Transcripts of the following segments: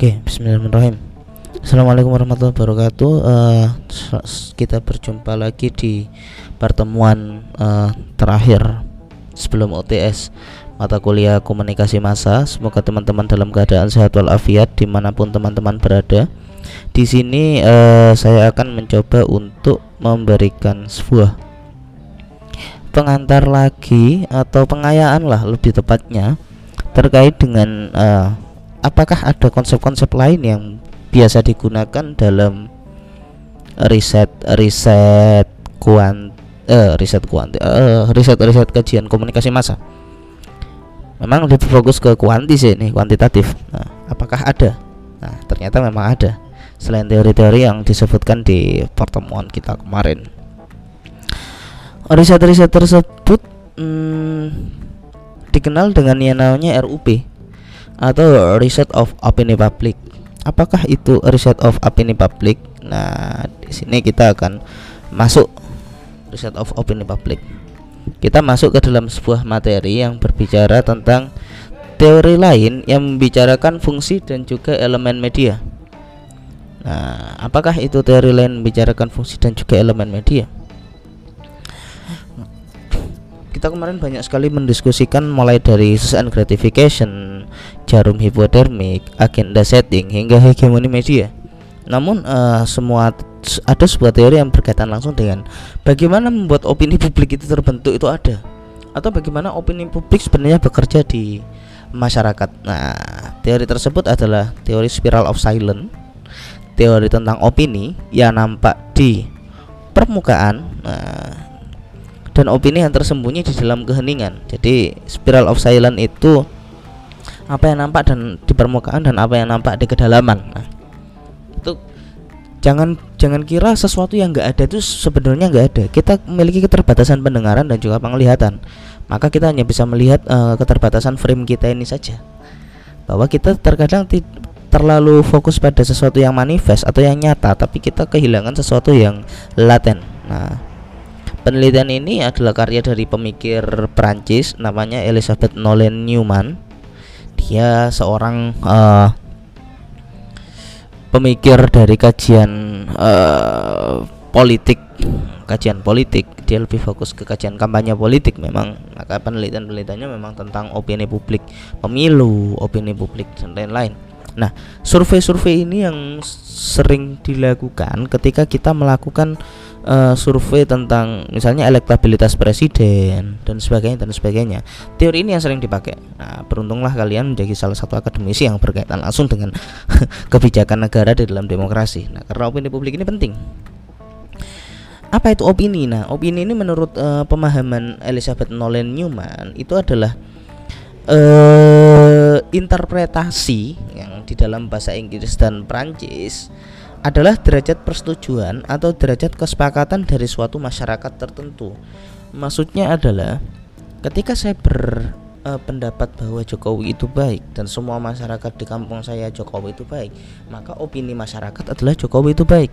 Oke, Bismillahirrahmanirrahim. Assalamualaikum warahmatullahi wabarakatuh. Uh, kita berjumpa lagi di pertemuan uh, terakhir sebelum OTS mata kuliah komunikasi massa. Semoga teman-teman dalam keadaan sehat walafiat di mana pun teman-teman berada. Di sini uh, saya akan mencoba untuk memberikan sebuah pengantar lagi atau pengayaan lah lebih tepatnya terkait dengan uh, apakah ada konsep-konsep lain yang biasa digunakan dalam riset riset kuant eh, riset kuanti eh, riset riset kajian komunikasi massa? Memang lebih fokus ke kuantis ini kuantitatif. Nah, apakah ada? Nah ternyata memang ada. Selain teori-teori yang disebutkan di pertemuan kita kemarin. Riset-riset tersebut hmm, dikenal dengan yang namanya RUP atau Research of Opinion Public. Apakah itu Research of Opinion Public? Nah, di sini kita akan masuk Research of Opinion Public. Kita masuk ke dalam sebuah materi yang berbicara tentang teori lain yang membicarakan fungsi dan juga elemen media. Nah, apakah itu teori lain membicarakan fungsi dan juga elemen media? Kita kemarin banyak sekali mendiskusikan mulai dari and gratification, jarum hipodermik, agenda setting hingga hegemoni media. Namun uh, semua ada sebuah teori yang berkaitan langsung dengan bagaimana membuat opini publik itu terbentuk itu ada atau bagaimana opini publik sebenarnya bekerja di masyarakat. Nah, teori tersebut adalah teori spiral of silence, teori tentang opini yang nampak di permukaan. Nah, dan opini yang tersembunyi di dalam keheningan. Jadi spiral of silence itu apa yang nampak dan di permukaan dan apa yang nampak di kedalaman. Nah, itu jangan jangan kira sesuatu yang enggak ada itu sebenarnya enggak ada. Kita memiliki keterbatasan pendengaran dan juga penglihatan. Maka kita hanya bisa melihat uh, keterbatasan frame kita ini saja. Bahwa kita terkadang terlalu fokus pada sesuatu yang manifest atau yang nyata, tapi kita kehilangan sesuatu yang laten. Nah, Penelitian ini adalah karya dari pemikir Prancis namanya Elizabeth Nolan Newman. Dia seorang uh, pemikir dari kajian uh, politik, kajian politik. Dia lebih fokus ke kajian kampanye politik memang. Maka penelitian-penelitiannya memang tentang opini publik pemilu, opini publik dan lain-lain. Nah, survei-survei ini yang sering dilakukan ketika kita melakukan uh, survei tentang misalnya elektabilitas presiden dan sebagainya dan sebagainya. Teori ini yang sering dipakai. Nah, beruntunglah kalian menjadi salah satu akademisi yang berkaitan langsung dengan kebijakan negara di dalam demokrasi. Nah, karena opini publik ini penting. Apa itu opini? Nah, opini ini menurut uh, pemahaman Elizabeth Nolan Newman itu adalah uh, interpretasi yang di dalam bahasa Inggris dan Prancis adalah derajat persetujuan atau derajat kesepakatan dari suatu masyarakat tertentu. Maksudnya adalah ketika saya berpendapat uh, bahwa Jokowi itu baik dan semua masyarakat di kampung saya Jokowi itu baik, maka opini masyarakat adalah Jokowi itu baik.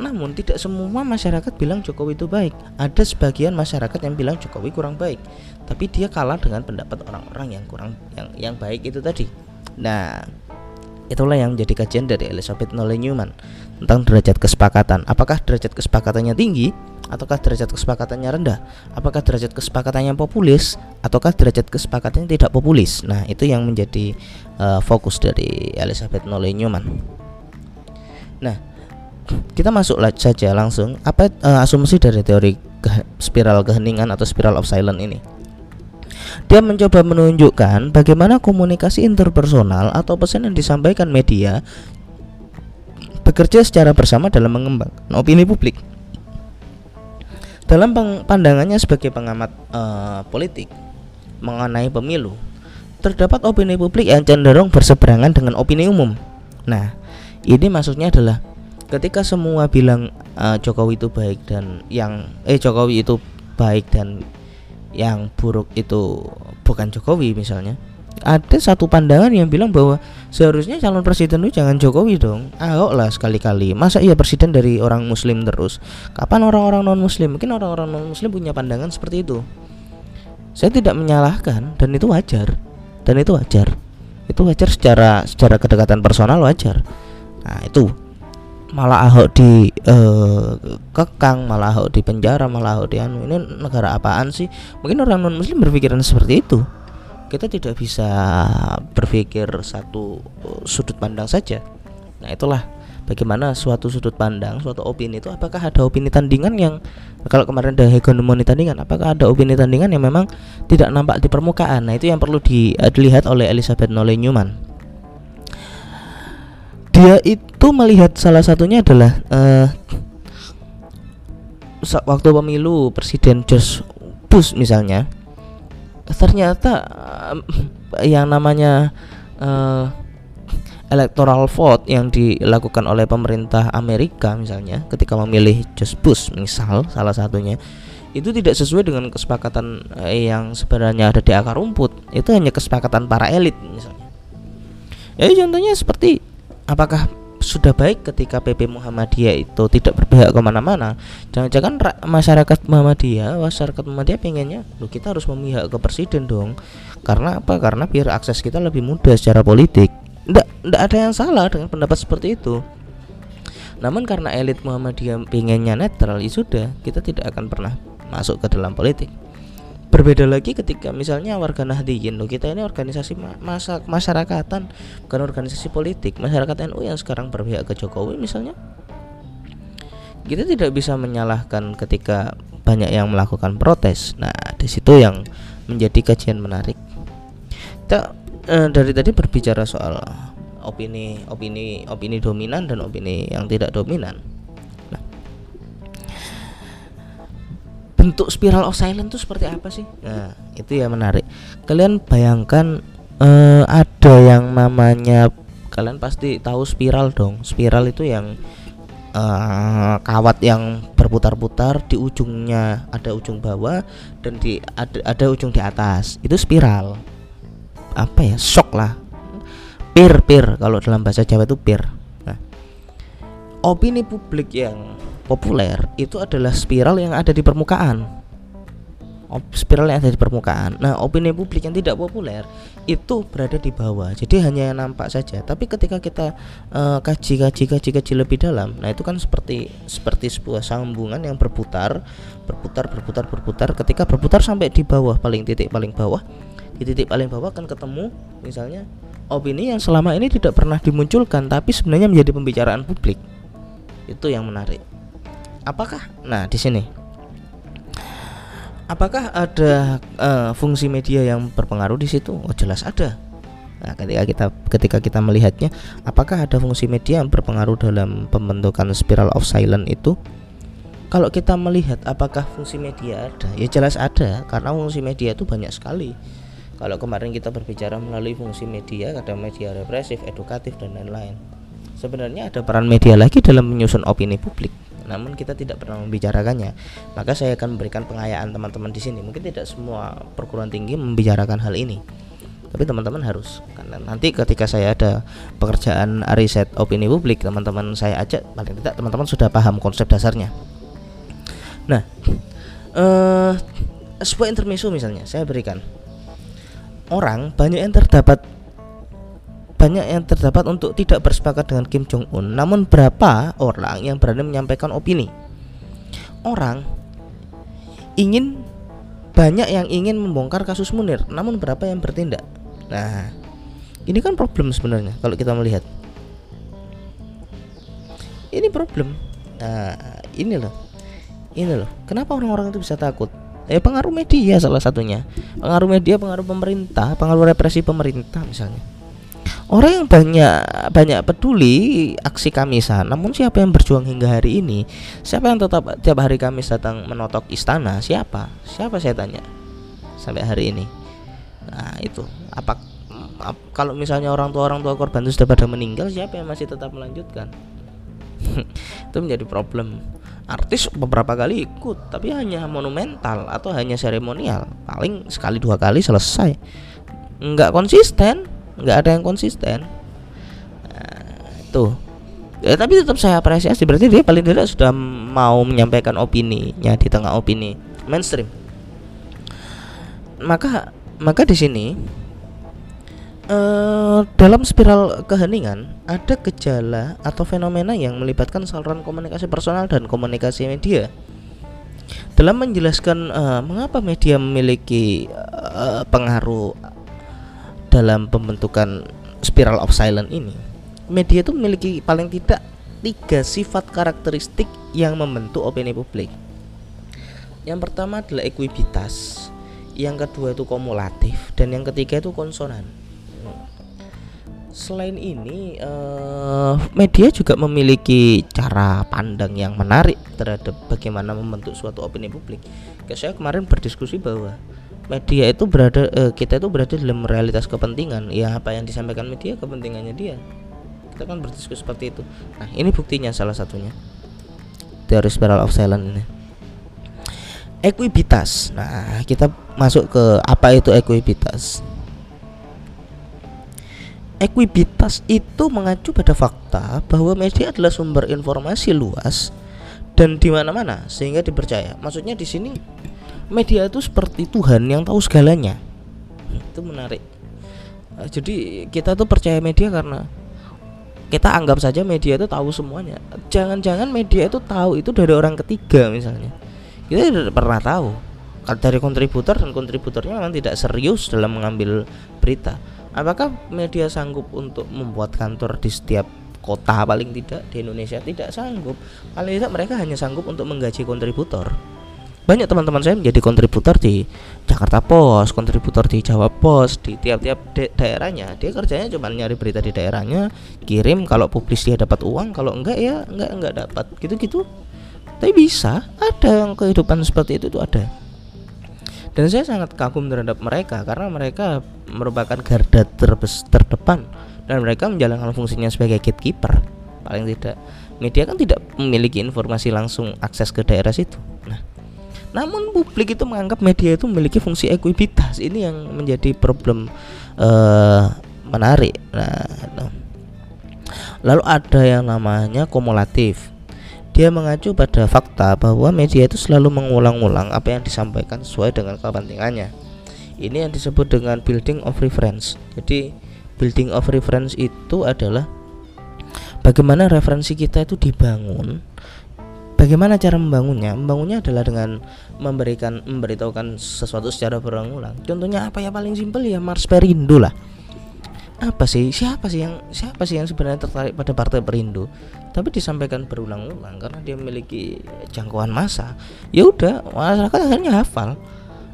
Namun tidak semua masyarakat bilang Jokowi itu baik. Ada sebagian masyarakat yang bilang Jokowi kurang baik, tapi dia kalah dengan pendapat orang-orang yang kurang yang yang baik itu tadi. Nah, Itulah yang menjadi kajian dari Elizabeth Nolan Newman tentang derajat kesepakatan. Apakah derajat kesepakatannya tinggi ataukah derajat kesepakatannya rendah? Apakah derajat kesepakatannya populis ataukah derajat kesepakatannya tidak populis? Nah, itu yang menjadi uh, fokus dari Elizabeth Nolan Newman. Nah, kita masuk saja langsung apa uh, asumsi dari teori ke spiral keheningan atau spiral of silence ini. Dia mencoba menunjukkan bagaimana komunikasi interpersonal atau pesan yang disampaikan media bekerja secara bersama dalam mengembangkan opini publik. Dalam pandangannya sebagai pengamat uh, politik mengenai pemilu, terdapat opini publik yang cenderung berseberangan dengan opini umum. Nah, ini maksudnya adalah ketika semua bilang uh, Jokowi itu baik dan yang eh Jokowi itu baik dan yang buruk itu bukan Jokowi misalnya ada satu pandangan yang bilang bahwa seharusnya calon presiden itu jangan Jokowi dong. Ahok lah sekali-kali. Masa iya presiden dari orang muslim terus? Kapan orang-orang non muslim mungkin orang-orang non muslim punya pandangan seperti itu. Saya tidak menyalahkan dan itu wajar. Dan itu wajar. Itu wajar secara secara kedekatan personal wajar. Nah itu malah Ahok di uh, kekang malah Ahok di penjara malah Ahok di anu ini negara apaan sih mungkin orang non muslim berpikiran seperti itu kita tidak bisa berpikir satu sudut pandang saja nah itulah bagaimana suatu sudut pandang, suatu opini itu apakah ada opini tandingan yang kalau kemarin ada hegemoni tandingan, apakah ada opini tandingan yang memang tidak nampak di permukaan? Nah, itu yang perlu uh, dilihat oleh Elizabeth Nolle Newman. Dia itu melihat salah satunya adalah uh, waktu pemilu Presiden George Bush misalnya, ternyata uh, yang namanya uh, electoral vote yang dilakukan oleh pemerintah Amerika misalnya ketika memilih George Bush misal salah satunya itu tidak sesuai dengan kesepakatan yang sebenarnya ada di akar rumput. Itu hanya kesepakatan para elit misalnya. Ya contohnya seperti apakah sudah baik ketika PP Muhammadiyah itu tidak berpihak ke mana-mana? Jangan-jangan masyarakat Muhammadiyah masyarakat Muhammadiyah pengennya loh kita harus memihak ke presiden dong. Karena apa? Karena biar akses kita lebih mudah secara politik. Tidak tidak ada yang salah dengan pendapat seperti itu. Namun karena elit Muhammadiyah pengennya netral ya sudah kita tidak akan pernah masuk ke dalam politik berbeda lagi ketika misalnya warga Nahdiyin loh kita ini organisasi masa masyarakatan bukan organisasi politik. Masyarakat NU yang sekarang berpihak ke Jokowi misalnya. Kita tidak bisa menyalahkan ketika banyak yang melakukan protes. Nah di situ yang menjadi kajian menarik. Kita uh, dari tadi berbicara soal opini opini opini dominan dan opini yang tidak dominan. Bentuk spiral of silence itu seperti apa sih? Nah, itu ya menarik. Kalian bayangkan uh, ada yang namanya kalian pasti tahu spiral dong. Spiral itu yang uh, kawat yang berputar-putar di ujungnya ada ujung bawah dan di ada, ada ujung di atas. Itu spiral apa ya shock lah pir pir kalau dalam bahasa Jawa itu pir nah, opini publik yang populer itu adalah spiral yang ada di permukaan spiral yang ada di permukaan. Nah, opini publik yang tidak populer itu berada di bawah. Jadi hanya yang nampak saja. Tapi ketika kita uh, kaji kaji kaji kaji lebih dalam, nah itu kan seperti seperti sebuah sambungan yang berputar, berputar, berputar, berputar. Ketika berputar sampai di bawah paling titik paling bawah, di titik paling bawah akan ketemu misalnya opini yang selama ini tidak pernah dimunculkan tapi sebenarnya menjadi pembicaraan publik itu yang menarik apakah nah di sini apakah ada uh, fungsi media yang berpengaruh di situ oh jelas ada Nah, ketika kita ketika kita melihatnya, apakah ada fungsi media yang berpengaruh dalam pembentukan spiral of silence itu? Kalau kita melihat apakah fungsi media ada, ya jelas ada karena fungsi media itu banyak sekali. Kalau kemarin kita berbicara melalui fungsi media, ada media represif, edukatif dan lain-lain. Sebenarnya ada peran media lagi dalam menyusun opini publik, namun kita tidak pernah membicarakannya. Maka saya akan memberikan pengayaan teman-teman di sini. Mungkin tidak semua perguruan tinggi membicarakan hal ini, tapi teman-teman harus karena nanti ketika saya ada pekerjaan riset opini publik teman-teman saya ajak paling tidak teman-teman sudah paham konsep dasarnya nah uh, sebuah intermezzo misalnya saya berikan orang banyak yang terdapat banyak yang terdapat untuk tidak bersepakat dengan Kim Jong Un. Namun berapa orang yang berani menyampaikan opini? Orang ingin banyak yang ingin membongkar kasus Munir, namun berapa yang bertindak? Nah, ini kan problem sebenarnya kalau kita melihat. Ini problem. Nah, ini loh. Ini loh. Kenapa orang-orang itu bisa takut? eh pengaruh media salah satunya pengaruh media pengaruh pemerintah pengaruh represi pemerintah misalnya orang yang banyak banyak peduli aksi Kamisan namun siapa yang berjuang hingga hari ini? Siapa yang tetap tiap hari Kamis datang menotok istana? Siapa? Siapa saya tanya sampai hari ini? Nah itu. Apa kalau misalnya orang tua orang tua korban itu sudah pada meninggal siapa yang masih tetap melanjutkan? Itu menjadi problem. Artis beberapa kali ikut tapi hanya monumental atau hanya seremonial. Paling sekali dua kali selesai. Nggak konsisten nggak ada yang konsisten. Nah, tuh. Ya tapi tetap saya apresiasi. Berarti dia paling tidak sudah mau menyampaikan opininya di tengah opini mainstream. Maka maka di sini uh, dalam spiral keheningan ada gejala atau fenomena yang melibatkan saluran komunikasi personal dan komunikasi media. Dalam menjelaskan uh, mengapa media memiliki uh, pengaruh dalam pembentukan spiral of silence ini, media itu memiliki paling tidak tiga sifat karakteristik yang membentuk opini publik. Yang pertama adalah ekuibitas, yang kedua itu kumulatif, dan yang ketiga itu konsonan selain ini uh, media juga memiliki cara pandang yang menarik terhadap bagaimana membentuk suatu opini publik. Kayak saya kemarin berdiskusi bahwa media itu berada uh, kita itu berada dalam realitas kepentingan. Ya apa yang disampaikan media kepentingannya dia. Kita kan berdiskusi seperti itu. Nah, ini buktinya salah satunya. Teori spiral of silence ini. Ekuibitas. Nah, kita masuk ke apa itu ekuibitas ekuibitas itu mengacu pada fakta bahwa media adalah sumber informasi luas dan di mana-mana sehingga dipercaya. Maksudnya di sini media itu seperti Tuhan yang tahu segalanya. Itu menarik. Nah, jadi kita tuh percaya media karena kita anggap saja media itu tahu semuanya. Jangan-jangan media itu tahu itu dari orang ketiga misalnya. Kita tidak pernah tahu dari kontributor dan kontributornya memang tidak serius dalam mengambil berita Apakah media sanggup untuk membuat kantor di setiap kota paling tidak di Indonesia tidak sanggup. Paling tidak mereka hanya sanggup untuk menggaji kontributor. Banyak teman-teman saya menjadi kontributor di Jakarta Pos, kontributor di Jawa Pos, di tiap-tiap daerahnya. Dia kerjanya cuma nyari berita di daerahnya, kirim kalau publis dia dapat uang, kalau enggak ya enggak enggak dapat. Gitu-gitu. Tapi bisa, ada yang kehidupan seperti itu tuh ada dan saya sangat kagum terhadap mereka karena mereka merupakan garda terbes terdepan dan mereka menjalankan fungsinya sebagai gatekeeper paling tidak media kan tidak memiliki informasi langsung akses ke daerah situ nah namun publik itu menganggap media itu memiliki fungsi ekuibitas ini yang menjadi problem uh, menarik nah lalu ada yang namanya kumulatif dia mengacu pada fakta bahwa media itu selalu mengulang-ulang apa yang disampaikan sesuai dengan kepentingannya. Ini yang disebut dengan building of reference. Jadi, building of reference itu adalah bagaimana referensi kita itu dibangun. Bagaimana cara membangunnya? Membangunnya adalah dengan memberikan memberitahukan sesuatu secara berulang-ulang. Contohnya apa ya? Paling simpel ya Mars Perindo lah. Apa sih? Siapa sih yang siapa sih yang sebenarnya tertarik pada partai Perindo? Tapi disampaikan berulang-ulang karena dia memiliki jangkauan masa ya udah masyarakat akhirnya hafal.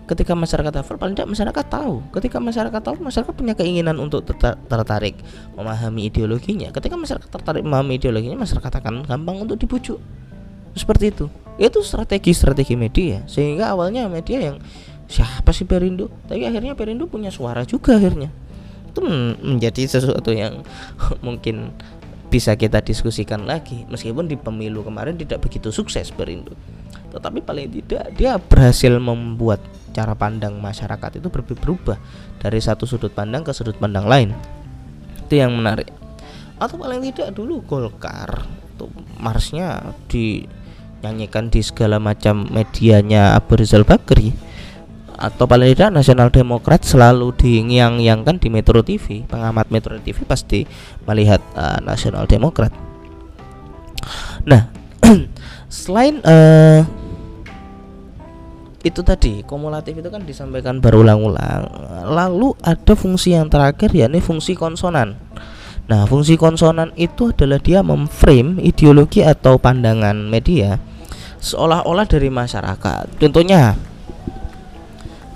Ketika masyarakat hafal paling tidak masyarakat tahu. Ketika masyarakat tahu masyarakat punya keinginan untuk tertarik memahami ideologinya. Ketika masyarakat tertarik memahami ideologinya masyarakat akan gampang untuk dibujuk seperti itu. Itu strategi-strategi media. Sehingga awalnya media yang siapa sih Perindo? Tapi akhirnya Perindo punya suara juga akhirnya. Itu menjadi sesuatu yang mungkin bisa kita diskusikan lagi. Meskipun di pemilu kemarin tidak begitu sukses Perindo. Tetapi paling tidak dia berhasil membuat cara pandang masyarakat itu berubah dari satu sudut pandang ke sudut pandang lain. Itu yang menarik. Atau paling tidak dulu Golkar tuh Marsnya dinyanyikan di segala macam medianya Abu Rizal Bakri atau paling tidak Nasional Demokrat selalu diingyang-yangkan di Metro TV pengamat Metro TV pasti melihat uh, Nasional Demokrat. Nah selain uh, itu tadi kumulatif itu kan disampaikan berulang-ulang lalu ada fungsi yang terakhir yakni fungsi konsonan. Nah fungsi konsonan itu adalah dia memframe ideologi atau pandangan media seolah-olah dari masyarakat. Contohnya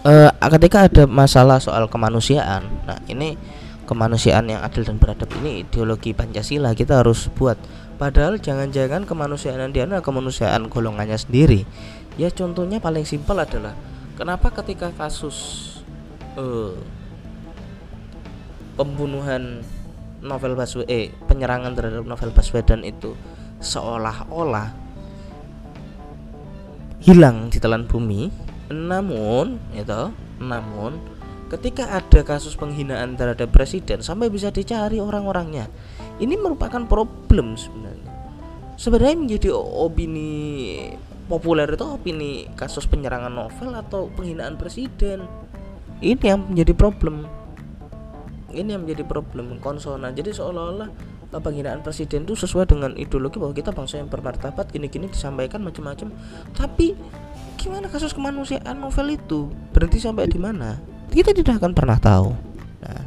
uh, ketika ada masalah soal kemanusiaan nah ini kemanusiaan yang adil dan beradab ini ideologi Pancasila kita harus buat. Padahal jangan-jangan kemanusiaan yang adalah kemanusiaan golongannya sendiri. Ya contohnya paling simpel adalah kenapa ketika kasus uh, pembunuhan novel Baswedan eh penyerangan terhadap novel Baswedan itu seolah-olah hilang di telan bumi. Namun itu namun ketika ada kasus penghinaan terhadap presiden sampai bisa dicari orang-orangnya ini merupakan problem sebenarnya. Sebenarnya menjadi opini populer itu opini kasus penyerangan novel atau penghinaan presiden. Ini yang menjadi problem. Ini yang menjadi problem konsonan. Jadi seolah-olah penghinaan presiden itu sesuai dengan ideologi bahwa kita bangsa yang bermartabat gini-gini disampaikan macam-macam. Tapi gimana kasus kemanusiaan novel itu? Berhenti sampai di mana? Kita tidak akan pernah tahu. Nah.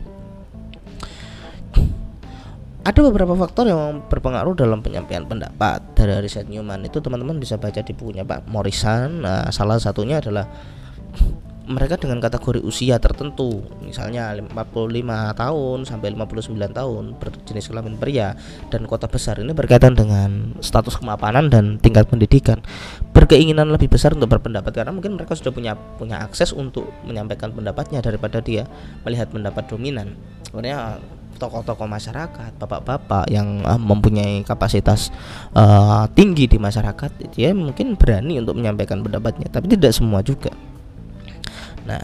Ada beberapa faktor yang berpengaruh dalam penyampaian pendapat. Dari riset Newman itu teman-teman bisa baca di bukunya Pak Morrison. Nah, salah satunya adalah mereka dengan kategori usia tertentu. Misalnya 45 tahun sampai 59 tahun berjenis kelamin pria dan kota besar ini berkaitan dengan status kemapanan dan tingkat pendidikan. Berkeinginan lebih besar untuk berpendapat karena mungkin mereka sudah punya punya akses untuk menyampaikan pendapatnya daripada dia melihat pendapat dominan. Sebenarnya tokoh-tokoh masyarakat, bapak-bapak yang uh, mempunyai kapasitas uh, tinggi di masyarakat, dia mungkin berani untuk menyampaikan pendapatnya, tapi tidak semua juga. Nah,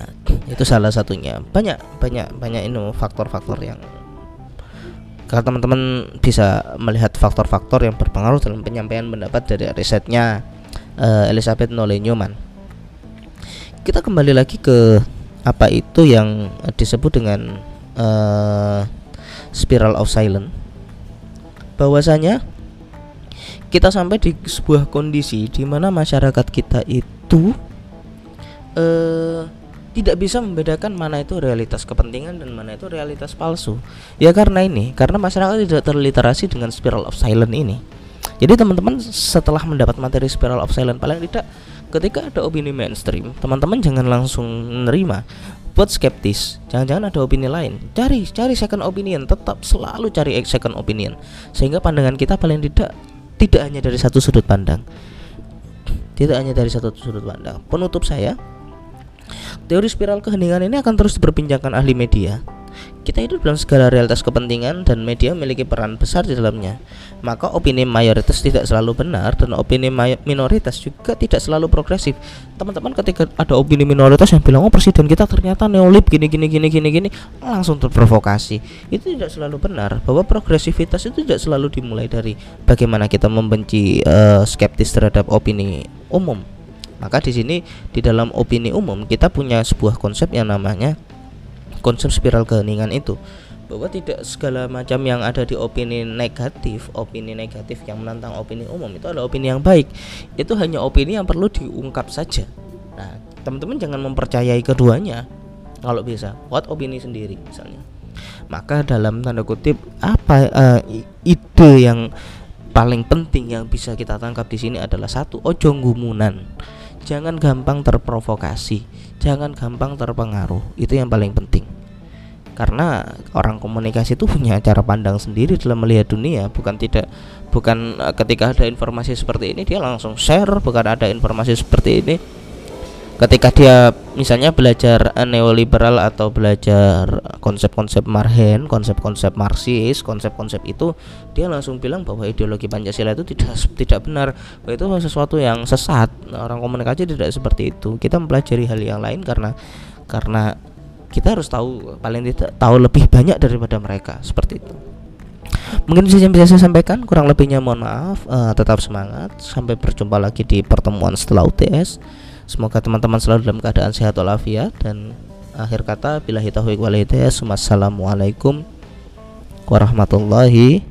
itu salah satunya. Banyak banyak banyak ini faktor-faktor yang kalau teman-teman bisa melihat faktor-faktor yang berpengaruh dalam penyampaian pendapat dari risetnya uh, Elizabeth Nolle Newman. Kita kembali lagi ke apa itu yang disebut dengan uh, spiral of silence. Bahwasanya kita sampai di sebuah kondisi di mana masyarakat kita itu uh, tidak bisa membedakan mana itu realitas kepentingan dan mana itu realitas palsu. Ya karena ini, karena masyarakat tidak terliterasi dengan spiral of silence ini. Jadi teman-teman setelah mendapat materi spiral of silence paling tidak ketika ada opini mainstream, teman-teman jangan langsung menerima. Buat skeptis, jangan-jangan ada opini lain. Cari, cari second opinion, tetap selalu cari second opinion. Sehingga pandangan kita paling tidak tidak hanya dari satu sudut pandang. Tidak hanya dari satu sudut pandang. Penutup saya, Teori spiral keheningan ini akan terus diperbincangkan ahli media. Kita hidup dalam segala realitas kepentingan dan media memiliki peran besar di dalamnya. Maka opini mayoritas tidak selalu benar dan opini minoritas juga tidak selalu progresif. Teman-teman ketika ada opini minoritas yang bilang oh presiden kita ternyata neolib gini gini gini gini gini langsung terprovokasi. Itu tidak selalu benar bahwa progresivitas itu tidak selalu dimulai dari bagaimana kita membenci uh, skeptis terhadap opini umum maka di sini di dalam opini umum kita punya sebuah konsep yang namanya konsep spiral keheningan itu bahwa tidak segala macam yang ada di opini negatif, opini negatif yang menantang opini umum itu adalah opini yang baik. Itu hanya opini yang perlu diungkap saja. Nah, teman-teman jangan mempercayai keduanya. Kalau bisa, buat opini sendiri misalnya. Maka dalam tanda kutip apa uh, ide yang paling penting yang bisa kita tangkap di sini adalah satu ojo gumunan jangan gampang terprovokasi, jangan gampang terpengaruh. Itu yang paling penting. Karena orang komunikasi itu punya cara pandang sendiri dalam melihat dunia, bukan tidak bukan eh, ketika ada informasi seperti ini dia langsung share, bukan ada informasi seperti ini ketika dia misalnya belajar neoliberal atau belajar konsep-konsep Marhen, konsep-konsep Marxis, konsep-konsep itu dia langsung bilang bahwa ideologi Pancasila itu tidak tidak benar, bahwa itu sesuatu yang sesat. Nah, orang komunikasi tidak seperti itu. Kita mempelajari hal yang lain karena karena kita harus tahu paling tidak tahu lebih banyak daripada mereka seperti itu. Mungkin saja yang bisa saya sampaikan, kurang lebihnya mohon maaf. Uh, tetap semangat. Sampai berjumpa lagi di pertemuan setelah UTS. Semoga teman-teman selalu dalam keadaan sehat walafiat dan akhir kata bila taufiq wal. Wassalamualaikum warahmatullahi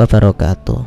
wabarakatuh.